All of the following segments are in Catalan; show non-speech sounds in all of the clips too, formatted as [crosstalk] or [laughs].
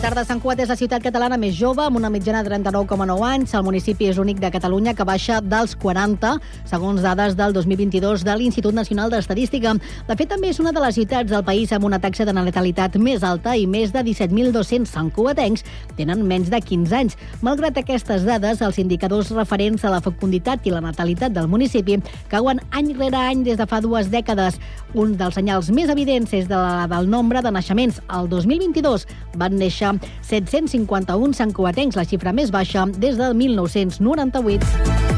Tarda. Sant Cugat és la ciutat catalana més jove, amb una mitjana de 39,9 anys. El municipi és l'únic de Catalunya que baixa dels 40, segons dades del 2022 de l'Institut Nacional d'Estadística. De fet, també és una de les ciutats del país amb una taxa de natalitat més alta i més de 17.200 santcugatencs tenen menys de 15 anys. Malgrat aquestes dades, els indicadors referents a la fecunditat i la natalitat del municipi cauen any rere any des de fa dues dècades. Un dels senyals més evidents és de la, del nombre de naixements. El 2022 van néixer 751 santcugatencs, la xifra més baixa des del 1998.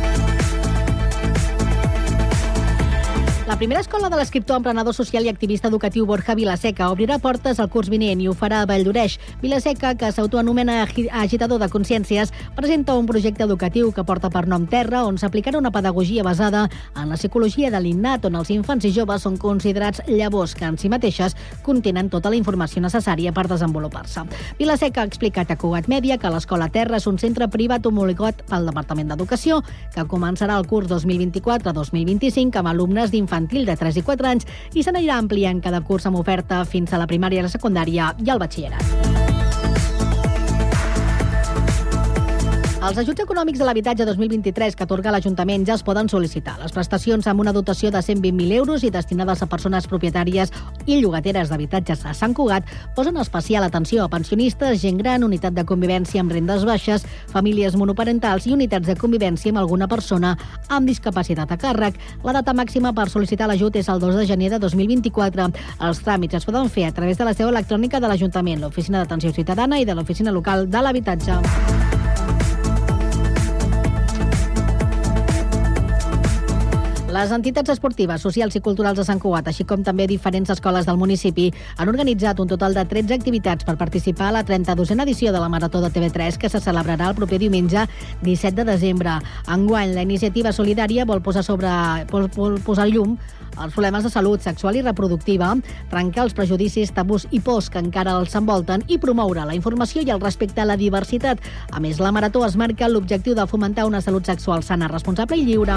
La primera escola de l'escriptor, emprenedor social i activista educatiu Borja Vilaseca obrirà portes al curs vinent i ho farà a Valldoreix. Vilaseca, que s'autoanomena agitador de consciències, presenta un projecte educatiu que porta per nom Terra, on s'aplicarà una pedagogia basada en la psicologia de l'innat, on els infants i joves són considerats llavors que en si mateixes contenen tota la informació necessària per desenvolupar-se. Vilaseca ha explicat a Cugat Mèdia que l'Escola Terra és un centre privat homologat pel Departament d'Educació, que començarà el curs 2024-2025 amb alumnes d'infants infantil de 3 i 4 anys i se n'anirà ampliant cada curs amb oferta fins a la primària, la secundària i el batxillerat. Els ajuts econòmics de l'habitatge 2023 que atorga l'Ajuntament ja es poden sol·licitar. Les prestacions amb una dotació de 120.000 euros i destinades a persones propietàries i llogateres d'habitatges a Sant Cugat posen especial atenció a pensionistes, gent gran, unitat de convivència amb rendes baixes, famílies monoparentals i unitats de convivència amb alguna persona amb discapacitat a càrrec. La data màxima per sol·licitar l'ajut és el 2 de gener de 2024. Els tràmits es poden fer a través de la seu electrònica de l'Ajuntament, l'Oficina d'Atenció Ciutadana i de l'Oficina Local de l'Habitatge. Les entitats esportives, socials i culturals de Sant Cugat, així com també diferents escoles del municipi, han organitzat un total de 13 activitats per participar a la 32a edició de la Marató de TV3, que se celebrarà el proper diumenge 17 de desembre. Enguany, la iniciativa solidària vol posar, sobre, vol, vol posar llum els problemes de salut sexual i reproductiva, trencar els prejudicis, tabús i pors que encara els envolten i promoure la informació i el respecte a la diversitat. A més, la Marató es marca l'objectiu de fomentar una salut sexual sana, responsable i lliure.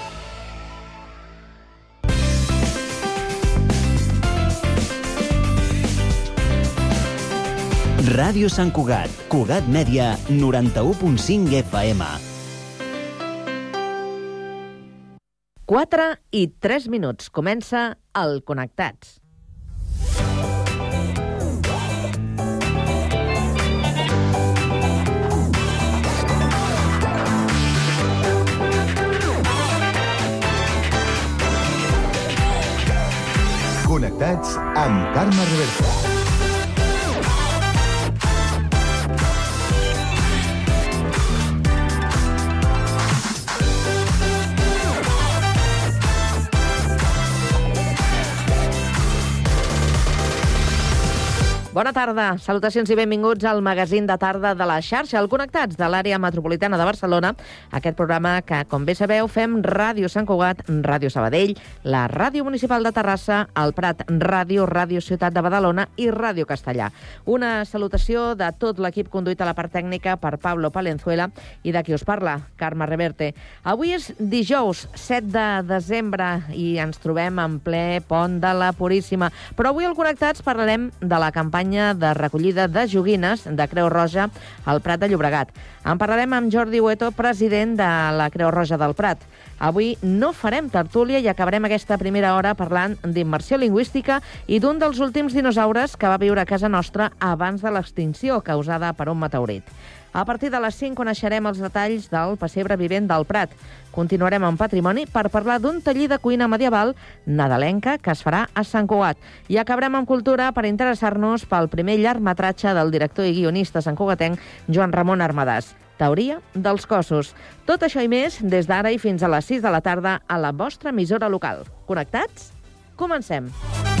Ràdio Sant Cugat, Cugat Mèdia, 91.5 FM. 4 i 3 minuts. Comença el Connectats. Connectats amb Carme Reversa. Bona tarda, salutacions i benvinguts al magazín de tarda de la xarxa, el Connectats de l'àrea metropolitana de Barcelona. Aquest programa que, com bé sabeu, fem Ràdio Sant Cugat, Ràdio Sabadell, la Ràdio Municipal de Terrassa, el Prat Ràdio, Ràdio Ciutat de Badalona i Ràdio Castellà. Una salutació de tot l'equip conduït a la part tècnica per Pablo Palenzuela i de qui us parla, Carme Reverte. Avui és dijous, 7 de desembre, i ens trobem en ple pont de la Puríssima. Però avui al Connectats parlarem de la campanya campanya de recollida de joguines de Creu Roja al Prat de Llobregat. En parlarem amb Jordi Hueto, president de la Creu Roja del Prat. Avui no farem tertúlia i acabarem aquesta primera hora parlant d'immersió lingüística i d'un dels últims dinosaures que va viure a casa nostra abans de l'extinció causada per un meteorit. A partir de les 5 coneixerem els detalls del pessebre vivent del Prat. Continuarem amb patrimoni per parlar d'un taller de cuina medieval nadalenca que es farà a Sant Cugat. I acabarem amb cultura per interessar-nos pel primer llargmetratge del director i guionista santcugatenc Joan Ramon Armadàs. Teoria dels cossos. Tot això i més des d'ara i fins a les 6 de la tarda a la vostra emissora local. Connectats? Comencem. Comencem.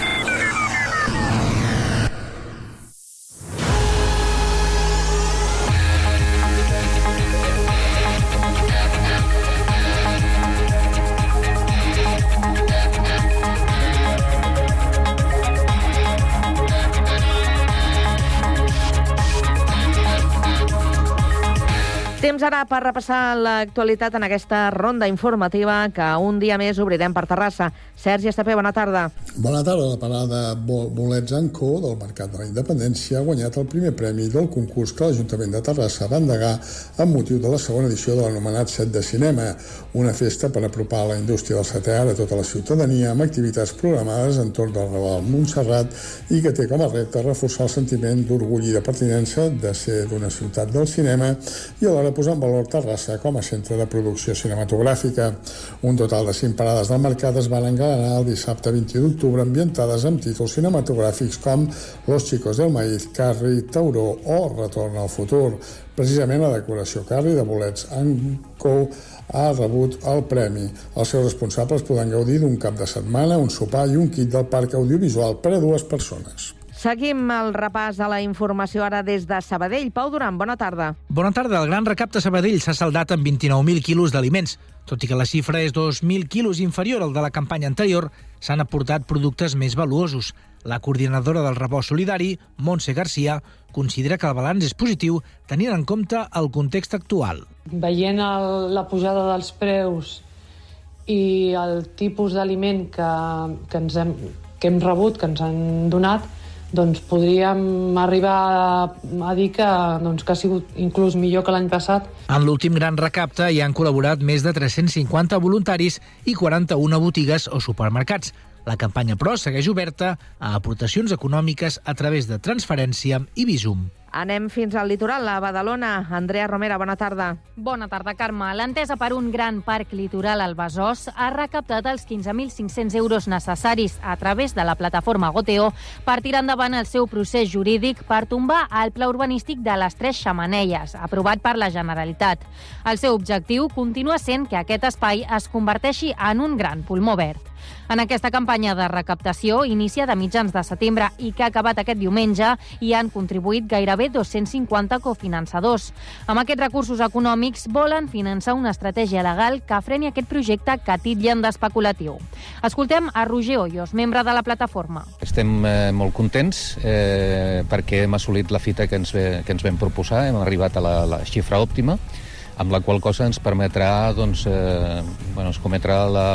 Ara per repassar l'actualitat en aquesta ronda informativa que un dia més obrirem per Terrassa. Sergi Estapé, bona tarda. Bona tarda. La parada Bolets Co del Mercat de la Independència ha guanyat el primer premi del concurs que l'Ajuntament de Terrassa va endegar amb motiu de la segona edició de l'anomenat Set de Cinema, una festa per apropar la indústria del setè a tota la ciutadania amb activitats programades entorn del Raval Montserrat i que té com a repte reforçar el sentiment d'orgull i de pertinença de ser d'una ciutat del cinema i alhora posar en valor Terrassa com a centre de producció cinematogràfica. Un total de cinc parades del mercat es van engalanar el dissabte 21 d'octubre ambientades amb títols cinematogràfics com Los chicos del maíz, Carri, Tauró o Retorn al futur. Precisament la decoració Carri de bolets Co ha rebut el premi. Els seus responsables poden gaudir d'un cap de setmana, un sopar i un kit del parc audiovisual per a dues persones. Seguim el repàs a la informació ara des de Sabadell. Pau Duran, bona tarda. Bona tarda. El gran recapte Sabadell s'ha saldat amb 29.000 quilos d'aliments. Tot i que la xifra és 2.000 quilos inferior al de la campanya anterior, s'han aportat productes més valuosos. La coordinadora del rebost solidari, Montse Garcia, considera que el balanç és positiu tenint en compte el context actual. Veient el, la pujada dels preus i el tipus d'aliment que, que, ens hem, que hem rebut, que ens han donat, doncs podríem arribar a, dir que, doncs, que ha sigut inclús millor que l'any passat. En l'últim gran recapte hi han col·laborat més de 350 voluntaris i 41 botigues o supermercats. La campanya, però, segueix oberta a aportacions econòmiques a través de transferència i visum. Anem fins al litoral, a Badalona. Andrea Romera, bona tarda. Bona tarda, Carme. L'entesa per un gran parc litoral al Besòs ha recaptat els 15.500 euros necessaris a través de la plataforma Goteo per tirar endavant el seu procés jurídic per tombar el pla urbanístic de les Tres Xamanelles, aprovat per la Generalitat. El seu objectiu continua sent que aquest espai es converteixi en un gran pulmó verd. En aquesta campanya de recaptació, inicia de mitjans de setembre i que ha acabat aquest diumenge, hi han contribuït gairebé 250 cofinançadors. Amb aquests recursos econòmics volen finançar una estratègia legal que freni aquest projecte que titllen d'especulatiu. Escoltem a Roger Hoyos, membre de la plataforma. Estem eh, molt contents eh, perquè hem assolit la fita que ens, ve, que ens vam proposar, hem arribat a la, la xifra òptima amb la qual cosa ens permetrà doncs, eh, bueno, es cometrà la,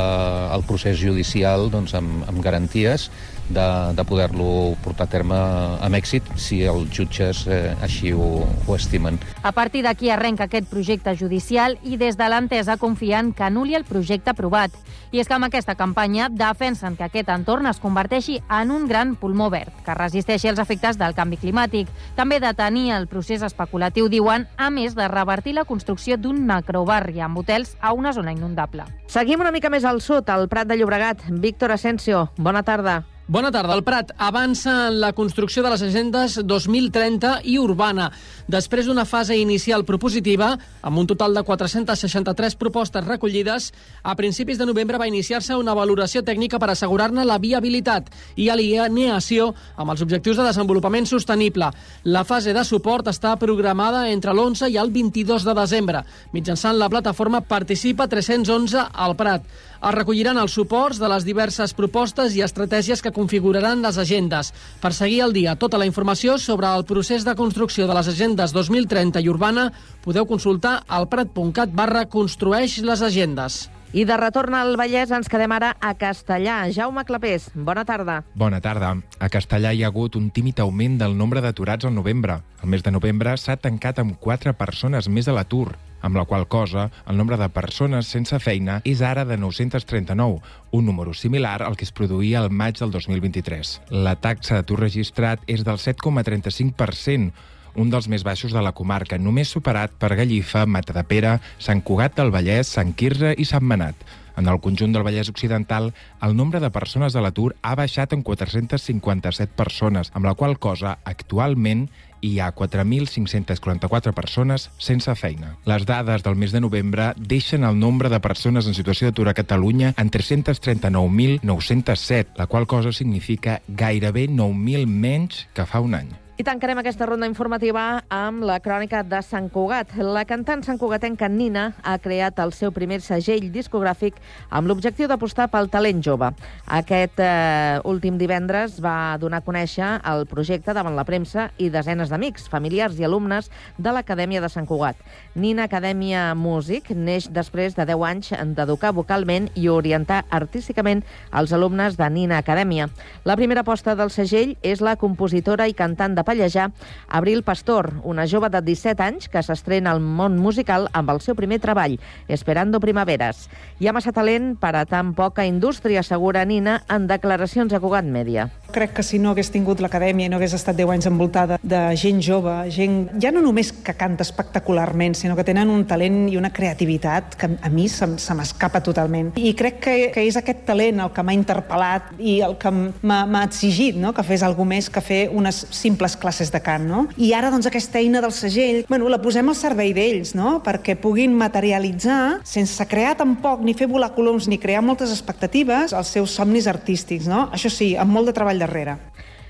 el procés judicial doncs, amb, amb garanties de, de poder-lo portar a terme amb èxit si els jutges eh, així ho, ho estimen. A partir d'aquí arrenca aquest projecte judicial i des de l'entesa confien que anuli el projecte aprovat. I és que amb aquesta campanya defensen que aquest entorn es converteixi en un gran pulmó verd, que resisteixi els efectes del canvi climàtic. També de tenir el procés especulatiu, diuen, a més de revertir la construcció d'un macrobarri amb hotels a una zona inundable. Seguim una mica més al sud, al Prat de Llobregat. Víctor Asensio, bona tarda. Bona tarda. El Prat avança en la construcció de les agendes 2030 i urbana. Després d'una fase inicial propositiva, amb un total de 463 propostes recollides, a principis de novembre va iniciar-se una valoració tècnica per assegurar-ne la viabilitat i alineació amb els objectius de desenvolupament sostenible. La fase de suport està programada entre l'11 i el 22 de desembre. Mitjançant la plataforma Participa 311 al Prat. Es recolliran els suports de les diverses propostes i estratègies que configuraran les agendes. Per seguir al dia tota la informació sobre el procés de construcció de les agendes 2030 i urbana podeu consultar al prat.cat barra construeix les agendes. I de retorn al Vallès ens quedem ara a Castellà. Jaume Clapés, bona tarda. Bona tarda. A Castellà hi ha hagut un tímid augment del nombre d'aturats al novembre. El mes de novembre s'ha tancat amb 4 persones més a l'atur, amb la qual cosa el nombre de persones sense feina és ara de 939, un número similar al que es produïa al maig del 2023. La taxa d'atur registrat és del 7,35%, un dels més baixos de la comarca, només superat per Gallifa, Matadepera, Sant Cugat del Vallès, Sant Quirze i Sant Manat. En el conjunt del Vallès Occidental, el nombre de persones a l'atur ha baixat en 457 persones, amb la qual cosa, actualment, hi ha 4.544 persones sense feina. Les dades del mes de novembre deixen el nombre de persones en situació d'atur a Catalunya en 339.907, la qual cosa significa gairebé 9.000 menys que fa un any. I tancarem aquesta ronda informativa amb la crònica de Sant Cugat. La cantant santcugatenca Nina ha creat el seu primer segell discogràfic amb l'objectiu d'apostar pel talent jove. Aquest eh, últim divendres va donar a conèixer el projecte davant la premsa i desenes d'amics, familiars i alumnes de l'Acadèmia de Sant Cugat. Nina Acadèmia Músic neix després de 10 anys d'educar vocalment i orientar artísticament els alumnes de Nina Acadèmia. La primera aposta del segell és la compositora i cantant de pallejar Abril Pastor, una jove de 17 anys que s'estrena al món musical amb el seu primer treball, Esperando Primaveres. Hi ha massa talent per a tan poca indústria, assegura Nina en declaracions a Cugat Mèdia. Crec que si no hagués tingut l'acadèmia i no hagués estat 10 anys envoltada de gent jove, gent ja no només que canta espectacularment, sinó que tenen un talent i una creativitat que a mi se, se m'escapa totalment. I crec que, que és aquest talent el que m'ha interpel·lat i el que m'ha exigit no? que fes alguna més que fer unes simples classes de cant, no? I ara, doncs, aquesta eina del segell, bueno, la posem al servei d'ells, no? Perquè puguin materialitzar, sense crear tampoc, ni fer volar coloms, ni crear moltes expectatives, els seus somnis artístics, no? Això sí, amb molt de treball darrere.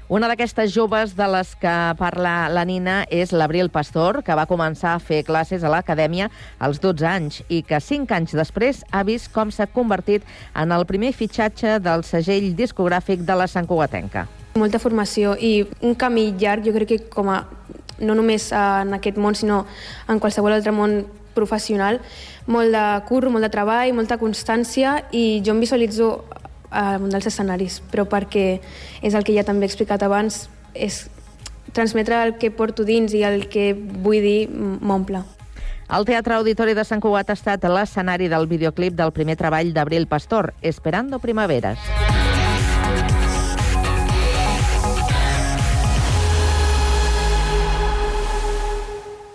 Una d'aquestes joves de les que parla la Nina és l'Abril Pastor, que va començar a fer classes a l'acadèmia als 12 anys i que 5 anys després ha vist com s'ha convertit en el primer fitxatge del segell discogràfic de la Sant Cugatenca. Molta formació i un camí llarg, jo crec que com a, no només en aquest món, sinó en qualsevol altre món professional, molt de curro, molt de treball, molta constància i jo em visualitzo al món dels escenaris, però perquè és el que ja també he explicat abans, és transmetre el que porto dins i el que vull dir m'omple. El Teatre Auditori de Sant Cugat ha estat l'escenari del videoclip del primer treball d'Abril Pastor, Esperando Primaveres.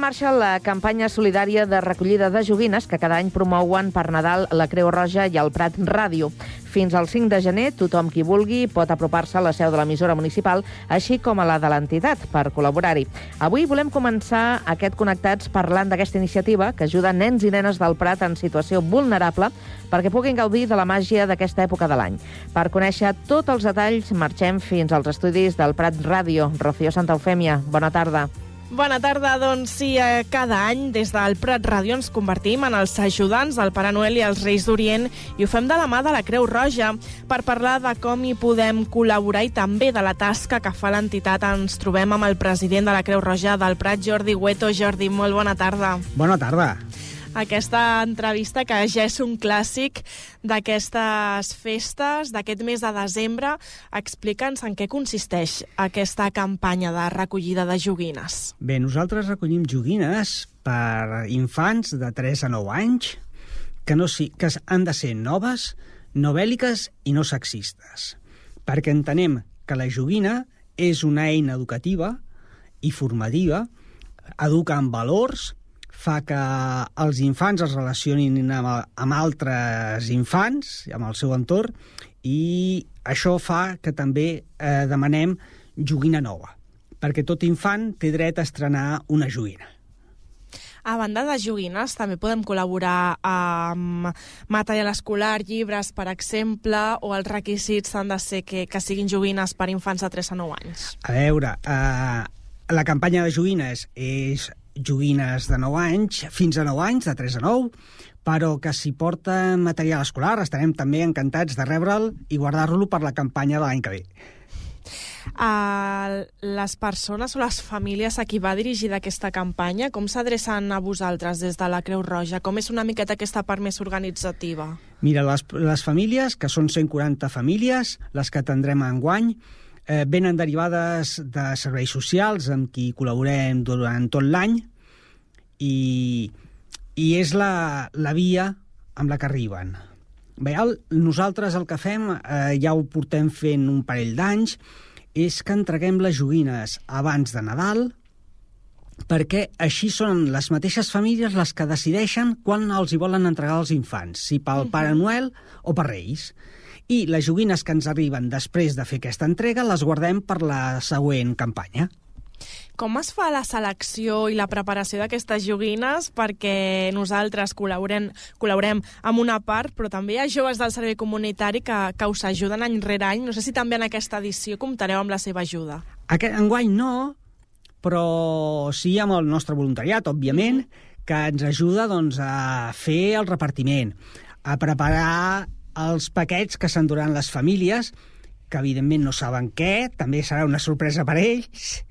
En marxa la campanya solidària de recollida de joguines que cada any promouen per Nadal la Creu Roja i el Prat Ràdio. Fins al 5 de gener, tothom qui vulgui pot apropar-se a la seu de l'emissora municipal, així com a la de l'entitat, per col·laborar-hi. Avui volem començar aquest Connectats parlant d'aquesta iniciativa que ajuda nens i nenes del Prat en situació vulnerable perquè puguin gaudir de la màgia d'aquesta època de l'any. Per conèixer tots els detalls, marxem fins als estudis del Prat Ràdio. Rocío Santa Eufèmia, bona tarda. Bona tarda, doncs sí, eh, cada any des del Prat Ràdio ens convertim en els ajudants del Pare Noel i els Reis d'Orient i ho fem de la mà de la Creu Roja per parlar de com hi podem col·laborar i també de la tasca que fa l'entitat. Ens trobem amb el president de la Creu Roja del Prat, Jordi Hueto. Jordi, molt bona tarda. Bona tarda aquesta entrevista que ja és un clàssic d'aquestes festes, d'aquest mes de desembre. Explica'ns en què consisteix aquesta campanya de recollida de joguines. Bé, nosaltres recollim joguines per infants de 3 a 9 anys que, no, que han de ser noves, no bèl·liques i no sexistes, perquè entenem que la joguina és una eina educativa i formativa, educa en valors, fa que els infants es relacionin amb, amb altres infants, amb el seu entorn, i això fa que també eh, demanem joguina nova, perquè tot infant té dret a estrenar una joguina. A banda de joguines, també podem col·laborar amb material escolar, llibres, per exemple, o els requisits han de ser que, que siguin joguines per infants de 3 a 9 anys. A veure, eh, la campanya de joguines és joguines de 9 anys, fins a 9 anys, de 3 a 9, però que si porta material escolar estarem també encantats de rebre'l i guardar-lo per la campanya de l'any que ve. A les persones o les famílies a qui va dirigida aquesta campanya, com s'adrecen a vosaltres des de la Creu Roja? Com és una miqueta aquesta part més organitzativa? Mira, les, les famílies, que són 140 famílies, les que atendrem enguany, eh, venen derivades de serveis socials amb qui col·laborem durant tot l'any i, i és la, la via amb la que arriben. Bé, el, nosaltres el que fem, eh, ja ho portem fent un parell d'anys, és que entreguem les joguines abans de Nadal perquè així són les mateixes famílies les que decideixen quan els hi volen entregar als infants, si pel uh -huh. Pare Noel o per Reis. I les joguines que ens arriben després de fer aquesta entrega les guardem per la següent campanya. Com es fa la selecció i la preparació d'aquestes joguines? Perquè nosaltres col·laborem, col·laborem amb una part, però també hi ha joves del servei comunitari que, que us ajuden any rere any. No sé si també en aquesta edició comptareu amb la seva ajuda. Aquest enguany no, però sí amb el nostre voluntariat, òbviament, que ens ajuda doncs, a fer el repartiment, a preparar els paquets que s'enduran les famílies, que evidentment no saben què, també serà una sorpresa per ells,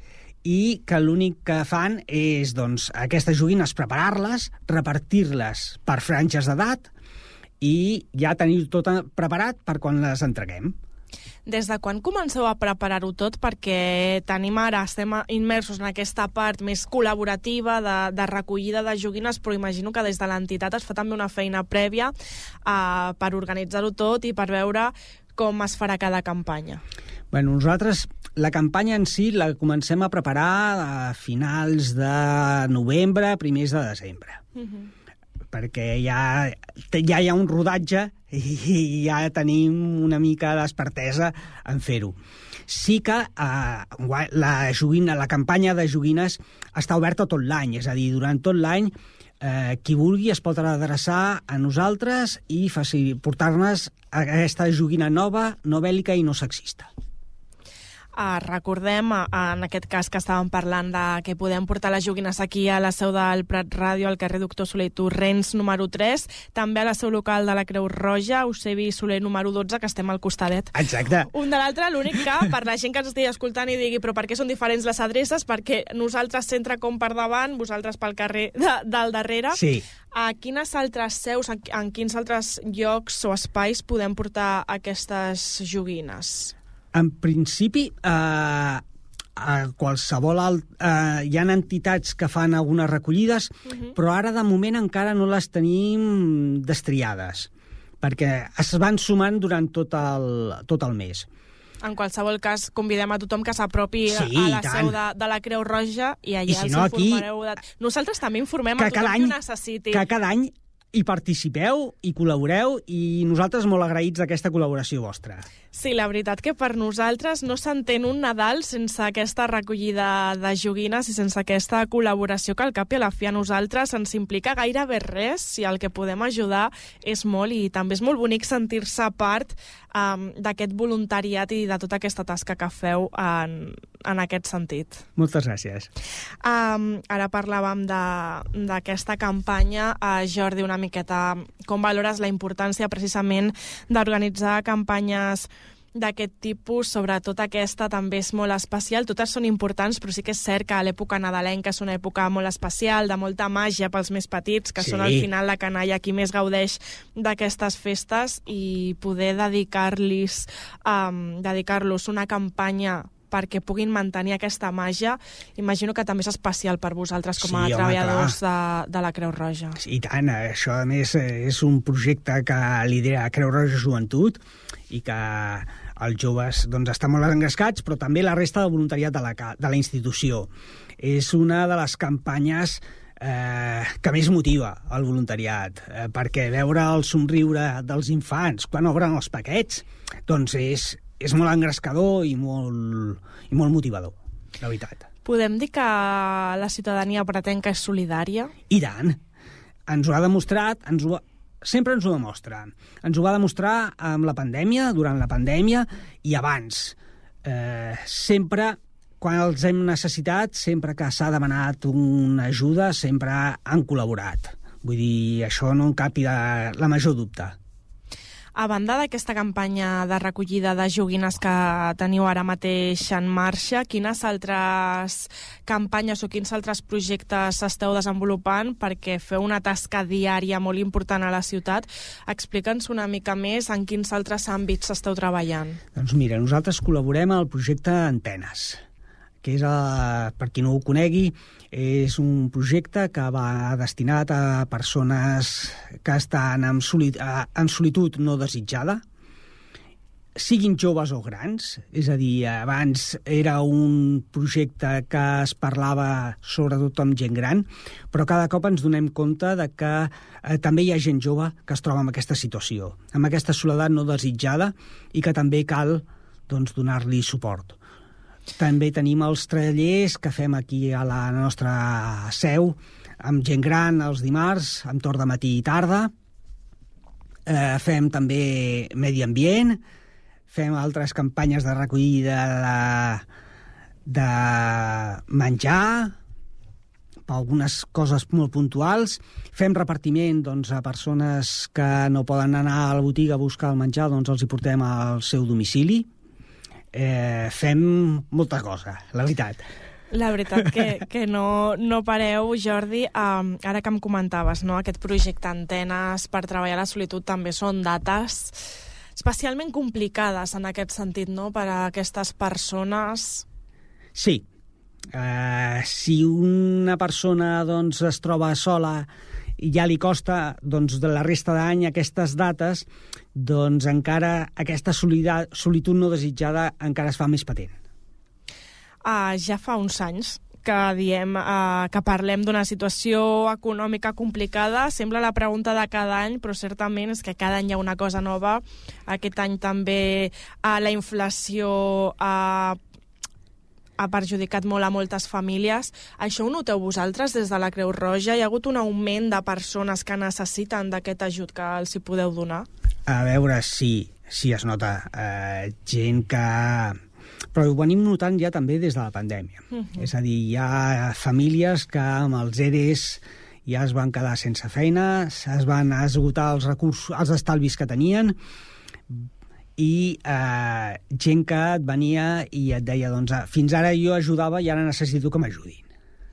i que l'únic que fan és doncs, aquestes joguines preparar-les, repartir-les per franges d'edat i ja tenir tot preparat per quan les entreguem. Des de quan comenceu a preparar-ho tot? Perquè tenim ara, estem immersos en aquesta part més col·laborativa de, de recollida de joguines, però imagino que des de l'entitat es fa també una feina prèvia uh, per organitzar-ho tot i per veure com es farà cada campanya. Bueno, nosaltres la campanya en si la comencem a preparar a finals de novembre, primers de desembre. Uh -huh. perquè ja, ja hi ha un rodatge i ja tenim una mica d'expertesa en fer-ho. Sí que eh, la, joguina, la campanya de joguines està oberta tot l'any, és a dir, durant tot l'any eh, qui vulgui es pot adreçar a nosaltres i portar-nos aquesta joguina nova, no bèl·lica i no sexista. Uh, recordem, uh, en aquest cas que estàvem parlant de que podem portar les joguines aquí a la seu del Prat Ràdio, al carrer Doctor Soler Torrents, número 3, també a la seu local de la Creu Roja, Eusebi Soler, número 12, que estem al costadet. Exacte. Un de l'altre, l'únic que, per la gent que ens estigui escoltant i digui però per què són diferents les adreces? Perquè nosaltres centre com per davant, vosaltres pel carrer de, del darrere. Sí. A quines altres seus, en, en quins altres llocs o espais podem portar aquestes joguines? En principi, eh, a qualsevol alt, eh, hi ha entitats que fan algunes recollides, uh -huh. però ara de moment encara no les tenim destriades, perquè es van sumant durant tot el, tot el mes. En qualsevol cas, convidem a tothom que s'apropi sí, a la seu de, de la Creu Roja i allà I si no, els informareu. De... Nosaltres també informem que a tothom any, que ho necessiti. Que cada any hi participeu, i col·laboreu, i nosaltres molt agraïts d'aquesta col·laboració vostra. Sí, la veritat que per nosaltres no s'entén un Nadal sense aquesta recollida de joguines i sense aquesta col·laboració que al cap i a la fi a nosaltres ens implica gairebé res si el que podem ajudar és molt i també és molt bonic sentir-se part um, d'aquest voluntariat i de tota aquesta tasca que feu en, en aquest sentit. Moltes gràcies. Um, ara parlàvem d'aquesta campanya. Uh, Jordi, una miqueta, com valores la importància precisament d'organitzar campanyes d'aquest tipus, sobretot aquesta també és molt especial, totes són importants, però sí que és cert que a l'època nadalenca és una època molt especial, de molta màgia pels més petits, que Sí. són al final la canalla qui més gaudeix d'aquestes festes i poder dedicar-los um, dedicar-los una campanya perquè puguin mantenir aquesta màgia, imagino que també és especial per vosaltres com a Sí, home, treballadors de, de la Creu Roja. I tant, això a més és un projecte que lidera Creu Roja Joventut i que els joves doncs, estan molt engrescats, però també la resta de voluntariat de la, de la institució. És una de les campanyes eh, que més motiva el voluntariat, eh, perquè veure el somriure dels infants quan obren els paquets, doncs és, és molt engrescador i molt, i molt motivador, la veritat. Podem dir que la ciutadania pretenca és solidària? I tant. Ens ho ha demostrat, ens ho, sempre ens ho demostra. Ens ho va demostrar amb la pandèmia, durant la pandèmia i abans. Eh, sempre, quan els hem necessitat, sempre que s'ha demanat una ajuda, sempre han col·laborat. Vull dir, això no en capi de la major dubte. A banda d'aquesta campanya de recollida de joguines que teniu ara mateix en marxa, quines altres campanyes o quins altres projectes esteu desenvolupant perquè feu una tasca diària molt important a la ciutat? Explica'ns una mica més en quins altres àmbits esteu treballant. Doncs mira, nosaltres col·laborem al projecte Antenes, que és, a, per qui no ho conegui, és un projecte que va destinat a persones que estan en, solit en solitud no desitjada, siguin joves o grans, és a dir, abans era un projecte que es parlava sobretot amb gent gran, però cada cop ens donem compte de que eh, també hi ha gent jove que es troba en aquesta situació, amb aquesta soledat no desitjada i que també cal doncs, donar-li suport. També tenim els tallers que fem aquí a la nostra seu, amb gent gran els dimarts, amb torn de matí i tarda. Eh, fem també medi ambient, fem altres campanyes de recollida de, de menjar, per algunes coses molt puntuals. Fem repartiment doncs, a persones que no poden anar a la botiga a buscar el menjar, doncs els hi portem al seu domicili eh, fem molta cosa, la veritat. La veritat que, que no, no pareu, Jordi. Um, ara que em comentaves, no? aquest projecte Antenes per treballar la solitud també són dates especialment complicades en aquest sentit, no?, per a aquestes persones. Sí. Uh, si una persona doncs, es troba sola ja li costa doncs, de la resta d'any aquestes dates, doncs encara aquesta solitud no desitjada encara es fa més patent. Uh, ja fa uns anys que diem uh, que parlem d'una situació econòmica complicada. Sembla la pregunta de cada any, però certament és que cada any hi ha una cosa nova. Aquest any també uh, la inflació uh, ha perjudicat molt a moltes famílies. Això ho noteu vosaltres des de la Creu Roja? Hi ha hagut un augment de persones que necessiten d'aquest ajut que els hi podeu donar? A veure, sí, sí es nota. Uh, gent que però ho venim notant ja també des de la pandèmia. Uh -huh. És a dir, hi ha famílies que amb els ERES ja es van quedar sense feina, es van esgotar els recursos, els estalvis que tenien, i eh, gent que et venia i et deia, doncs, ah, fins ara jo ajudava i ara necessito que m'ajudin.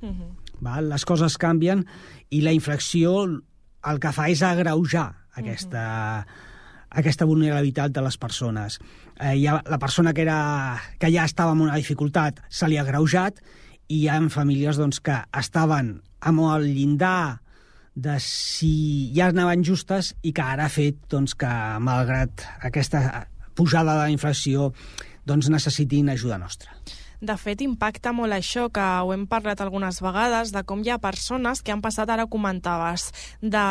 Uh -huh. Val? Les coses canvien i la inflexió el que fa és agreujar aquesta, uh -huh. aquesta vulnerabilitat de les persones. Eh, ha, la persona que, era, que ja estava en una dificultat se li ha agreujat i hi ha famílies doncs, que estaven amb el llindar de si ja anaven justes i que ara ha fet doncs, que, malgrat aquesta pujada de la inflació doncs necessitin ajuda nostra. De fet, impacta molt això, que ho hem parlat algunes vegades, de com hi ha persones que han passat, ara comentaves, de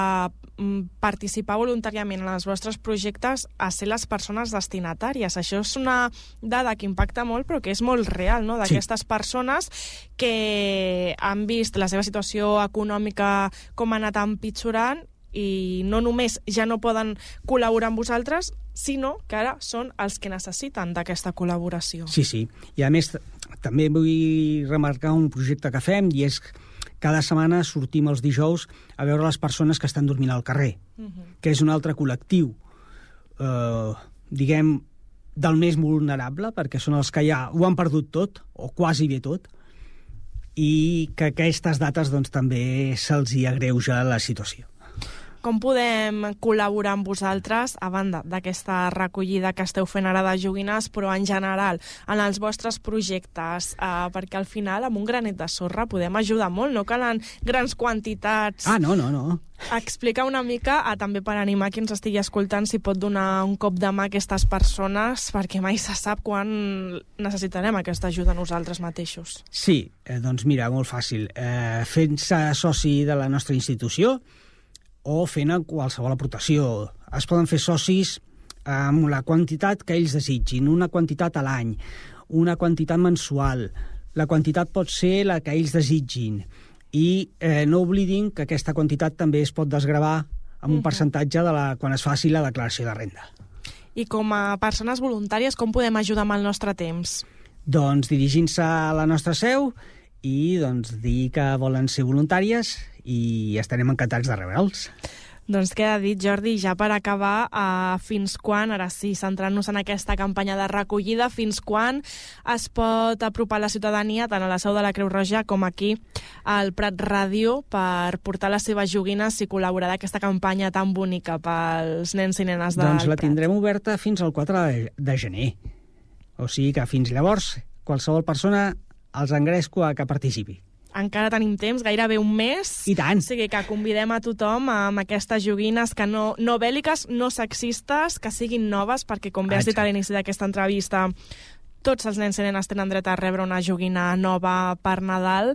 mm, participar voluntàriament en els vostres projectes a ser les persones destinatàries. Això és una dada que impacta molt, però que és molt real, no?, d'aquestes sí. persones que han vist la seva situació econòmica com ha anat empitjorant i no només ja no poden col·laborar amb vosaltres, sinó que ara són els que necessiten d'aquesta col·laboració. Sí, sí. I a més, també vull remarcar un projecte que fem i és cada setmana sortim els dijous a veure les persones que estan dormint al carrer, uh -huh. que és un altre col·lectiu, eh, diguem, del més vulnerable, perquè són els que ja ho han perdut tot, o quasi bé tot, i que aquestes dates doncs, també se'ls hi agreuja la situació. Com podem col·laborar amb vosaltres, a banda d'aquesta recollida que esteu fent ara de joguines, però en general, en els vostres projectes, eh, perquè al final, amb un granet de sorra, podem ajudar molt, no calen grans quantitats. Ah, no, no, no. Explica una mica, eh, també per animar qui ens estigui escoltant, si pot donar un cop de mà a aquestes persones, perquè mai se sap quan necessitarem aquesta ajuda nosaltres mateixos. Sí, eh, doncs mira, molt fàcil. Eh, Fent-se soci de la nostra institució o fent qualsevol aportació. Es poden fer socis amb la quantitat que ells desitgin, una quantitat a l'any, una quantitat mensual. La quantitat pot ser la que ells desitgin. I eh, no oblidin que aquesta quantitat també es pot desgravar amb un percentatge de la, quan es faci la declaració de renda. I com a persones voluntàries, com podem ajudar amb el nostre temps? Doncs dirigint-se a la nostra seu i doncs, dir que volen ser voluntàries i estarem encantats de rebre'ls. Doncs queda dit, Jordi, ja per acabar, uh, fins quan, ara sí, centrant-nos en aquesta campanya de recollida, fins quan es pot apropar la ciutadania tant a la seu de la Creu Roja com aquí al Prat Ràdio per portar les seves joguines i col·laborar d'aquesta campanya tan bonica pels nens i nenes del doncs la Prat. tindrem oberta fins al 4 de, de gener. O sigui que fins llavors qualsevol persona els engresco a que participi. Encara tenim temps, gairebé un mes. I tant. O sigui que convidem a tothom amb aquestes joguines que no, no bèl·liques, no sexistes, que siguin noves, perquè com bé has dit a l'inici d'aquesta entrevista, tots els nens i nenes tenen dret a rebre una joguina nova per Nadal.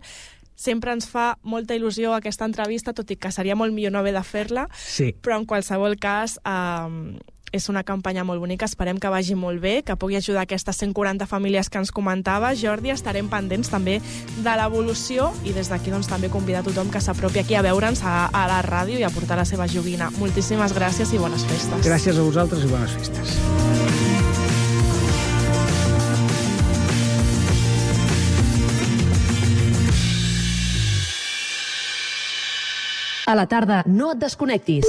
Sempre ens fa molta il·lusió aquesta entrevista, tot i que seria molt millor no haver de fer-la, Sí. però en qualsevol cas eh, és una campanya molt bonica, esperem que vagi molt bé, que pugui ajudar aquestes 140 famílies que ens comentava. Jordi, estarem pendents també de l'evolució i des d'aquí doncs, també convidar tothom que s'apropi aquí a veure'ns a, a la ràdio i a portar la seva joguina. Moltíssimes gràcies i bones festes. Gràcies a vosaltres i bones festes. A la tarda, no et desconnectis.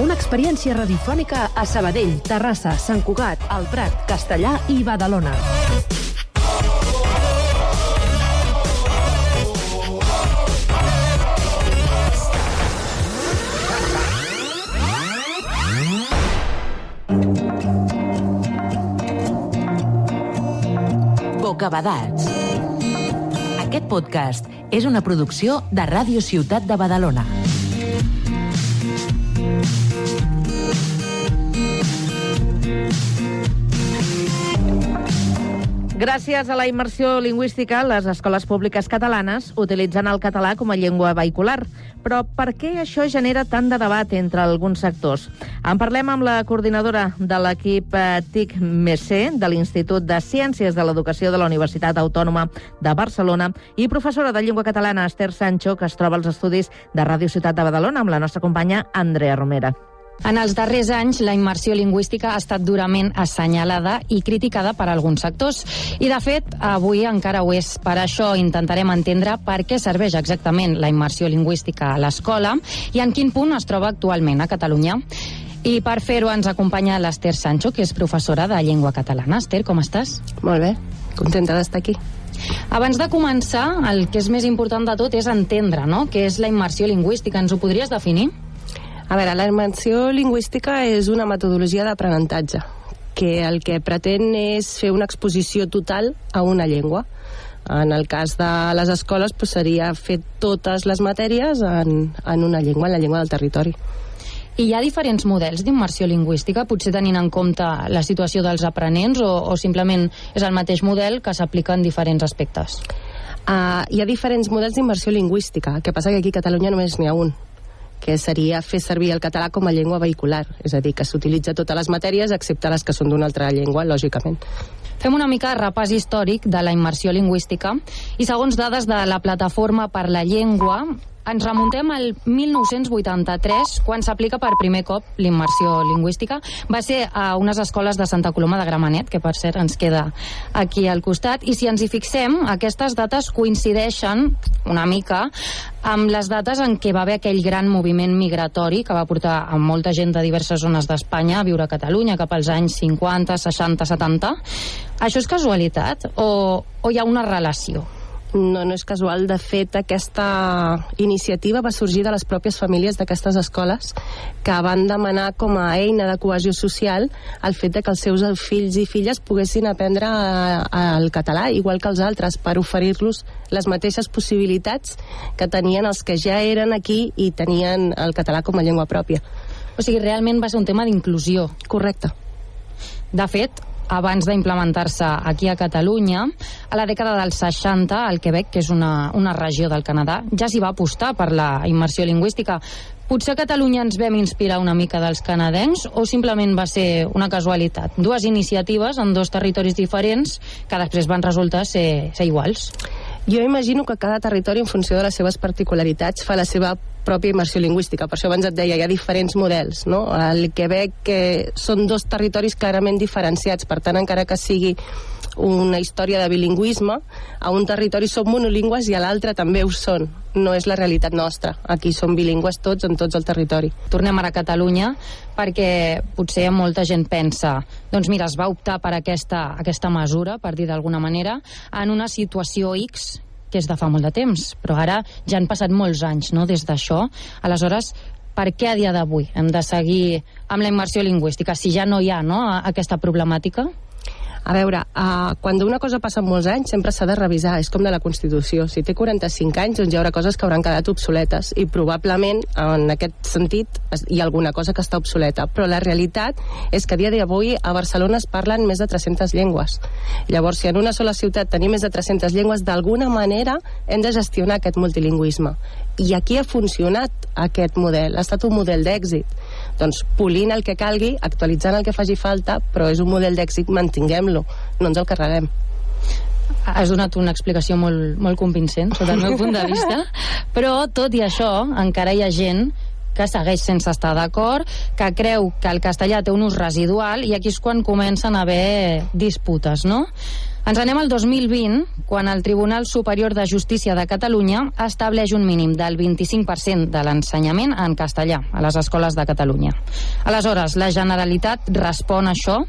Una experiència radiofònica a Sabadell, Terrassa, Sant Cugat, El Prat, Castellà i Badalona. Bocabadats. Aquest podcast és una producció de Ràdio Ciutat de Badalona. Gràcies a la immersió lingüística, les escoles públiques catalanes utilitzen el català com a llengua vehicular. Però per què això genera tant de debat entre alguns sectors? En parlem amb la coordinadora de l'equip eh, TIC-MEC de l'Institut de Ciències de l'Educació de la Universitat Autònoma de Barcelona i professora de llengua catalana Esther Sancho, que es troba als estudis de Ràdio Ciutat de Badalona amb la nostra companya Andrea Romera. En els darrers anys, la immersió lingüística ha estat durament assenyalada i criticada per alguns sectors. I, de fet, avui encara ho és. Per això intentarem entendre per què serveix exactament la immersió lingüística a l'escola i en quin punt es troba actualment a Catalunya. I per fer-ho ens acompanya l'Ester Sancho, que és professora de llengua catalana. Esther, com estàs? Molt bé, contenta d'estar aquí. Abans de començar, el que és més important de tot és entendre, no?, què és la immersió lingüística. Ens ho podries definir? A veure, la immersió lingüística és una metodologia d'aprenentatge que el que pretén és fer una exposició total a una llengua. En el cas de les escoles doncs, seria fer totes les matèries en, en una llengua, en la llengua del territori. I hi ha diferents models d'immersió lingüística, potser tenint en compte la situació dels aprenents o, o simplement és el mateix model que s'aplica en diferents aspectes? Uh, hi ha diferents models d'immersió lingüística, que passa que aquí a Catalunya només n'hi ha un que seria fer servir el català com a llengua vehicular, és a dir, que s'utilitza totes les matèries excepte les que són d'una altra llengua, lògicament. Fem una mica repàs històric de la immersió lingüística i segons dades de la Plataforma per la Llengua, ens remuntem al 1983, quan s'aplica per primer cop l'immersió lingüística. Va ser a unes escoles de Santa Coloma de Gramenet, que per cert ens queda aquí al costat, i si ens hi fixem, aquestes dates coincideixen una mica amb les dates en què va haver aquell gran moviment migratori que va portar a molta gent de diverses zones d'Espanya a viure a Catalunya cap als anys 50, 60, 70. Això és casualitat o, o hi ha una relació? No, no és casual. De fet, aquesta iniciativa va sorgir de les pròpies famílies d'aquestes escoles que van demanar com a eina de cohesió social el fet de que els seus fills i filles poguessin aprendre eh, el català, igual que els altres, per oferir-los les mateixes possibilitats que tenien els que ja eren aquí i tenien el català com a llengua pròpia. O sigui, realment va ser un tema d'inclusió. Correcte. De fet, abans d'implementar-se aquí a Catalunya, a la dècada dels 60, al Quebec, que és una, una regió del Canadà, ja s'hi va apostar per la immersió lingüística. Potser a Catalunya ens vam inspirar una mica dels canadencs o simplement va ser una casualitat? Dues iniciatives en dos territoris diferents que després van resultar ser, ser iguals. Jo imagino que cada territori, en funció de les seves particularitats, fa la seva pròpia immersió lingüística. Per això abans et deia, hi ha diferents models. No? El Quebec que són dos territoris clarament diferenciats, per tant, encara que sigui una història de bilingüisme, a un territori són monolingües i a l'altre també ho són. No és la realitat nostra. Aquí som bilingües tots en tots el territori. Tornem ara a Catalunya perquè potser molta gent pensa doncs mira, es va optar per aquesta, aquesta mesura, per dir d'alguna manera, en una situació X que és de fa molt de temps, però ara ja han passat molts anys no, des d'això. Aleshores, per què a dia d'avui hem de seguir amb la immersió lingüística si ja no hi ha no, aquesta problemàtica? A veure, uh, quan una cosa passa molts anys sempre s'ha de revisar, és com de la Constitució. Si té 45 anys, doncs hi haurà coses que hauran quedat obsoletes i probablement en aquest sentit hi ha alguna cosa que està obsoleta. Però la realitat és que a dia d'avui a Barcelona es parlen més de 300 llengües. Llavors, si en una sola ciutat tenim més de 300 llengües, d'alguna manera hem de gestionar aquest multilingüisme. I aquí ha funcionat aquest model, ha estat un model d'èxit. Doncs polint el que calgui, actualitzant el que faci falta, però és un model d'èxit, mantinguem-lo, no ens el carreguem. Has donat una explicació molt, molt convincent, sota el meu punt de vista, [laughs] però tot i això, encara hi ha gent que segueix sense estar d'acord, que creu que el castellà té un ús residual i aquí és quan comencen a haver disputes, no? Ens anem al 2020, quan el Tribunal Superior de Justícia de Catalunya estableix un mínim del 25% de l'ensenyament en castellà a les escoles de Catalunya. Aleshores, la Generalitat respon a això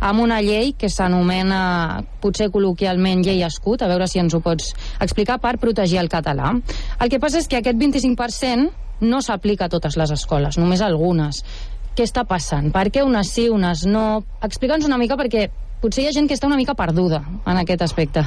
amb una llei que s'anomena, potser col·loquialment, llei escut, a veure si ens ho pots explicar, per protegir el català. El que passa és que aquest 25% no s'aplica a totes les escoles, només a algunes. Què està passant? Per què unes sí, unes no? Explica'ns una mica perquè potser hi ha gent que està una mica perduda en aquest aspecte.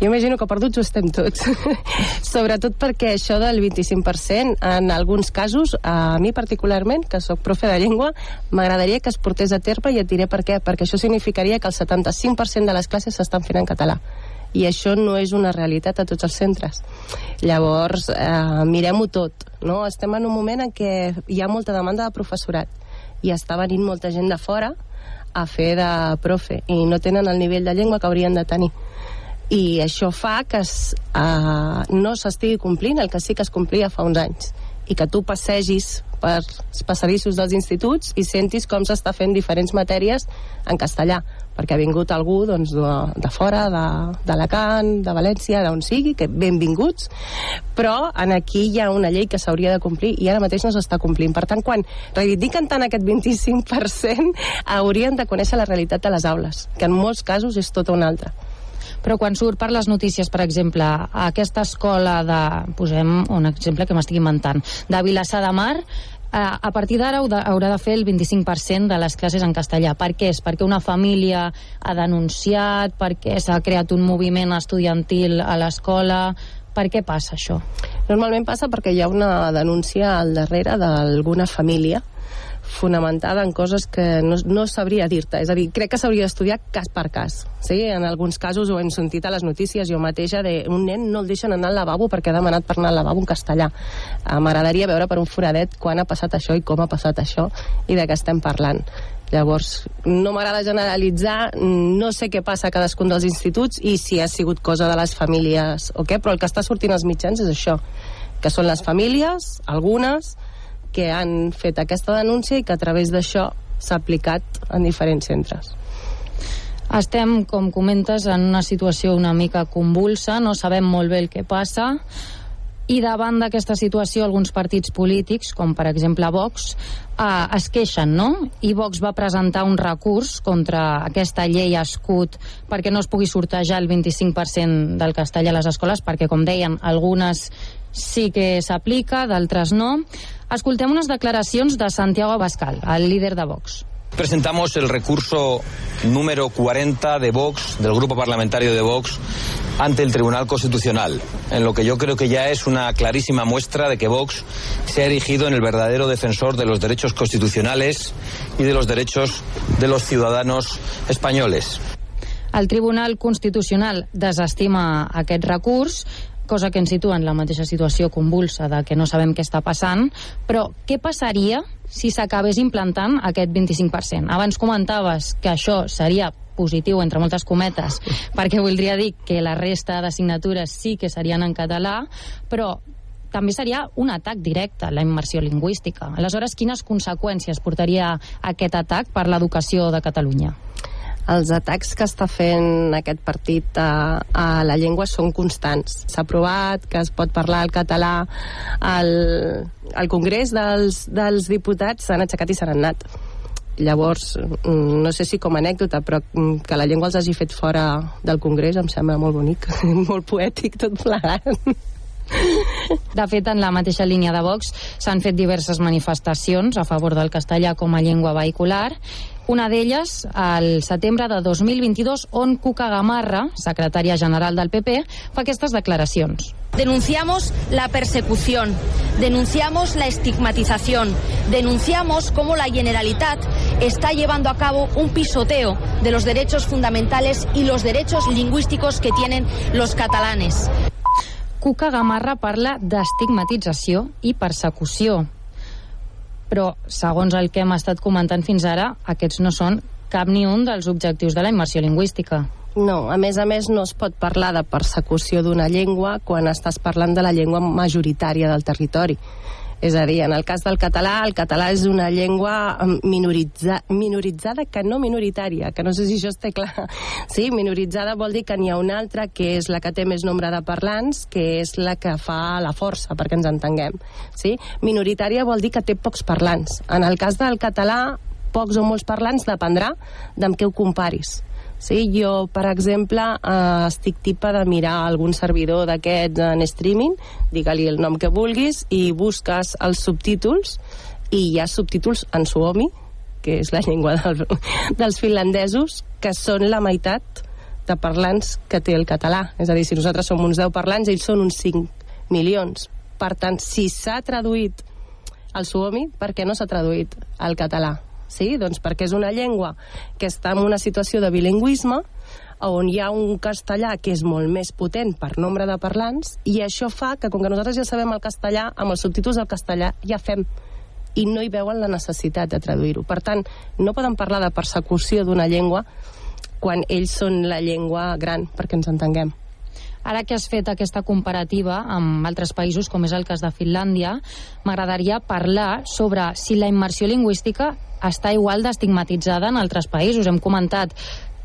Jo imagino que perduts ho estem tots. [laughs] Sobretot perquè això del 25%, en alguns casos, a mi particularment, que sóc profe de llengua, m'agradaria que es portés a terme i et diré per què. Perquè això significaria que el 75% de les classes s'estan fent en català i això no és una realitat a tots els centres. Llavors, eh, mirem-ho tot. No? Estem en un moment en què hi ha molta demanda de professorat i està venint molta gent de fora a fer de profe i no tenen el nivell de llengua que haurien de tenir. I això fa que es, uh, no s'estigui complint el que sí que es complia fa uns anys. I que tu passegis per els passadissos dels instituts i sentis com s'està fent diferents matèries en castellà, perquè ha vingut algú doncs, de, de fora, d'Alacant, de, de València, d'on sigui, que benvinguts, però en aquí hi ha una llei que s'hauria de complir i ara mateix no s'està complint. Per tant, quan reivindiquen tant aquest 25%, haurien de conèixer la realitat de les aules, que en molts casos és tota una altra però quan surt per les notícies, per exemple, a aquesta escola de, posem un exemple que m'estic inventant, de Vilassar de Mar, a partir d'ara haurà de fer el 25% de les classes en castellà. Per què? És perquè una família ha denunciat, perquè s'ha creat un moviment estudiantil a l'escola... Per què passa això? Normalment passa perquè hi ha una denúncia al darrere d'alguna família fonamentada en coses que no, no sabria dir-te. És a dir, crec que s'hauria d'estudiar cas per cas. Sí? En alguns casos ho hem sentit a les notícies, jo mateixa, de un nen no el deixen anar al lavabo perquè ha demanat per anar al lavabo en castellà. Eh, M'agradaria veure per un foradet quan ha passat això i com ha passat això i de què estem parlant Llavors, no m'agrada generalitzar, no sé què passa a cadascun dels instituts i si ha sigut cosa de les famílies o què, però el que està sortint als mitjans és això, que són les famílies, algunes, que han fet aquesta denúncia i que a través d'això s'ha aplicat en diferents centres. Estem, com comentes, en una situació una mica convulsa, no sabem molt bé el que passa, i davant d'aquesta situació alguns partits polítics, com per exemple Vox, eh, es queixen, no? I Vox va presentar un recurs contra aquesta llei escut perquè no es pugui sortejar el 25% del castellà a les escoles, perquè, com deien, algunes sí que s'aplica, d'altres no. Escoltem unes declaracions de Santiago Bascal, el líder de Vox. Presentamos el recurso número 40 de Vox, del Grupo Parlamentario de Vox, ante el Tribunal Constitucional, en lo que yo creo que ya es una clarísima muestra de que Vox se ha erigido en el verdadero defensor de los derechos constitucionales y de los derechos de los ciudadanos españoles. El Tribunal Constitucional desestima aquest recurs cosa que ens situa en la mateixa situació convulsa de que no sabem què està passant, però què passaria si s'acabés implantant aquest 25%? Abans comentaves que això seria positiu, entre moltes cometes, [laughs] perquè voldria dir que la resta de signatures sí que serien en català, però també seria un atac directe a la immersió lingüística. Aleshores, quines conseqüències portaria aquest atac per l'educació de Catalunya? Els atacs que està fent aquest partit a, a la llengua són constants. S'ha aprovat que es pot parlar el català al, al Congrés dels, dels diputats, s'han aixecat i s'han anat. Llavors, no sé si com a anècdota, però que la llengua els hagi fet fora del Congrés em sembla molt bonic, [laughs] molt poètic tot plegat. De fet, en la mateixa línia de Vox s'han fet diverses manifestacions a favor del castellà com a llengua vehicular una d'elles, al setembre de 2022, on Cuca Gamarra, secretària general del PP, fa aquestes declaracions. Denunciamos la persecución, denunciamos la estigmatización, denunciamos cómo la Generalitat está llevando a cabo un pisoteo de los derechos fundamentales y los derechos lingüísticos que tienen los catalanes. Cuca Gamarra parla d'estigmatització i persecució però segons el que hem estat comentant fins ara, aquests no són cap ni un dels objectius de la immersió lingüística. No, a més a més no es pot parlar de persecució d'una llengua quan estàs parlant de la llengua majoritària del territori. És a dir, en el cas del català, el català és una llengua minoritza, minoritzada que no minoritària, que no sé si això està clar. [laughs] Sí, minoritzada vol dir que n'hi ha una altra que és la que té més nombre de parlants, que és la que fa la força, perquè ens entenguem. Sí? Minoritària vol dir que té pocs parlants. En el cas del català, pocs o molts parlants dependrà d'amb què ho comparis. Sí, jo, per exemple, eh, estic tipa de mirar algun servidor d'aquests en streaming, digue-li el nom que vulguis, i busques els subtítols, i hi ha subtítols en suomi, que és la [laughs] llengua del, dels finlandesos, que són la meitat de parlants que té el català. És a dir, si nosaltres som uns 10 parlants, ells són uns 5 milions. Per tant, si s'ha traduït el suomi, per què no s'ha traduït al català? Sí? Doncs perquè és una llengua que està en una situació de bilingüisme on hi ha un castellà que és molt més potent per nombre de parlants i això fa que, com que nosaltres ja sabem el castellà, amb els subtítols del castellà ja fem i no hi veuen la necessitat de traduir-ho. Per tant, no poden parlar de persecució d'una llengua quan ells són la llengua gran, perquè ens entenguem. Ara que has fet aquesta comparativa amb altres països, com és el cas de Finlàndia, m'agradaria parlar sobre si la immersió lingüística està igual d'estigmatitzada en altres països. Hem comentat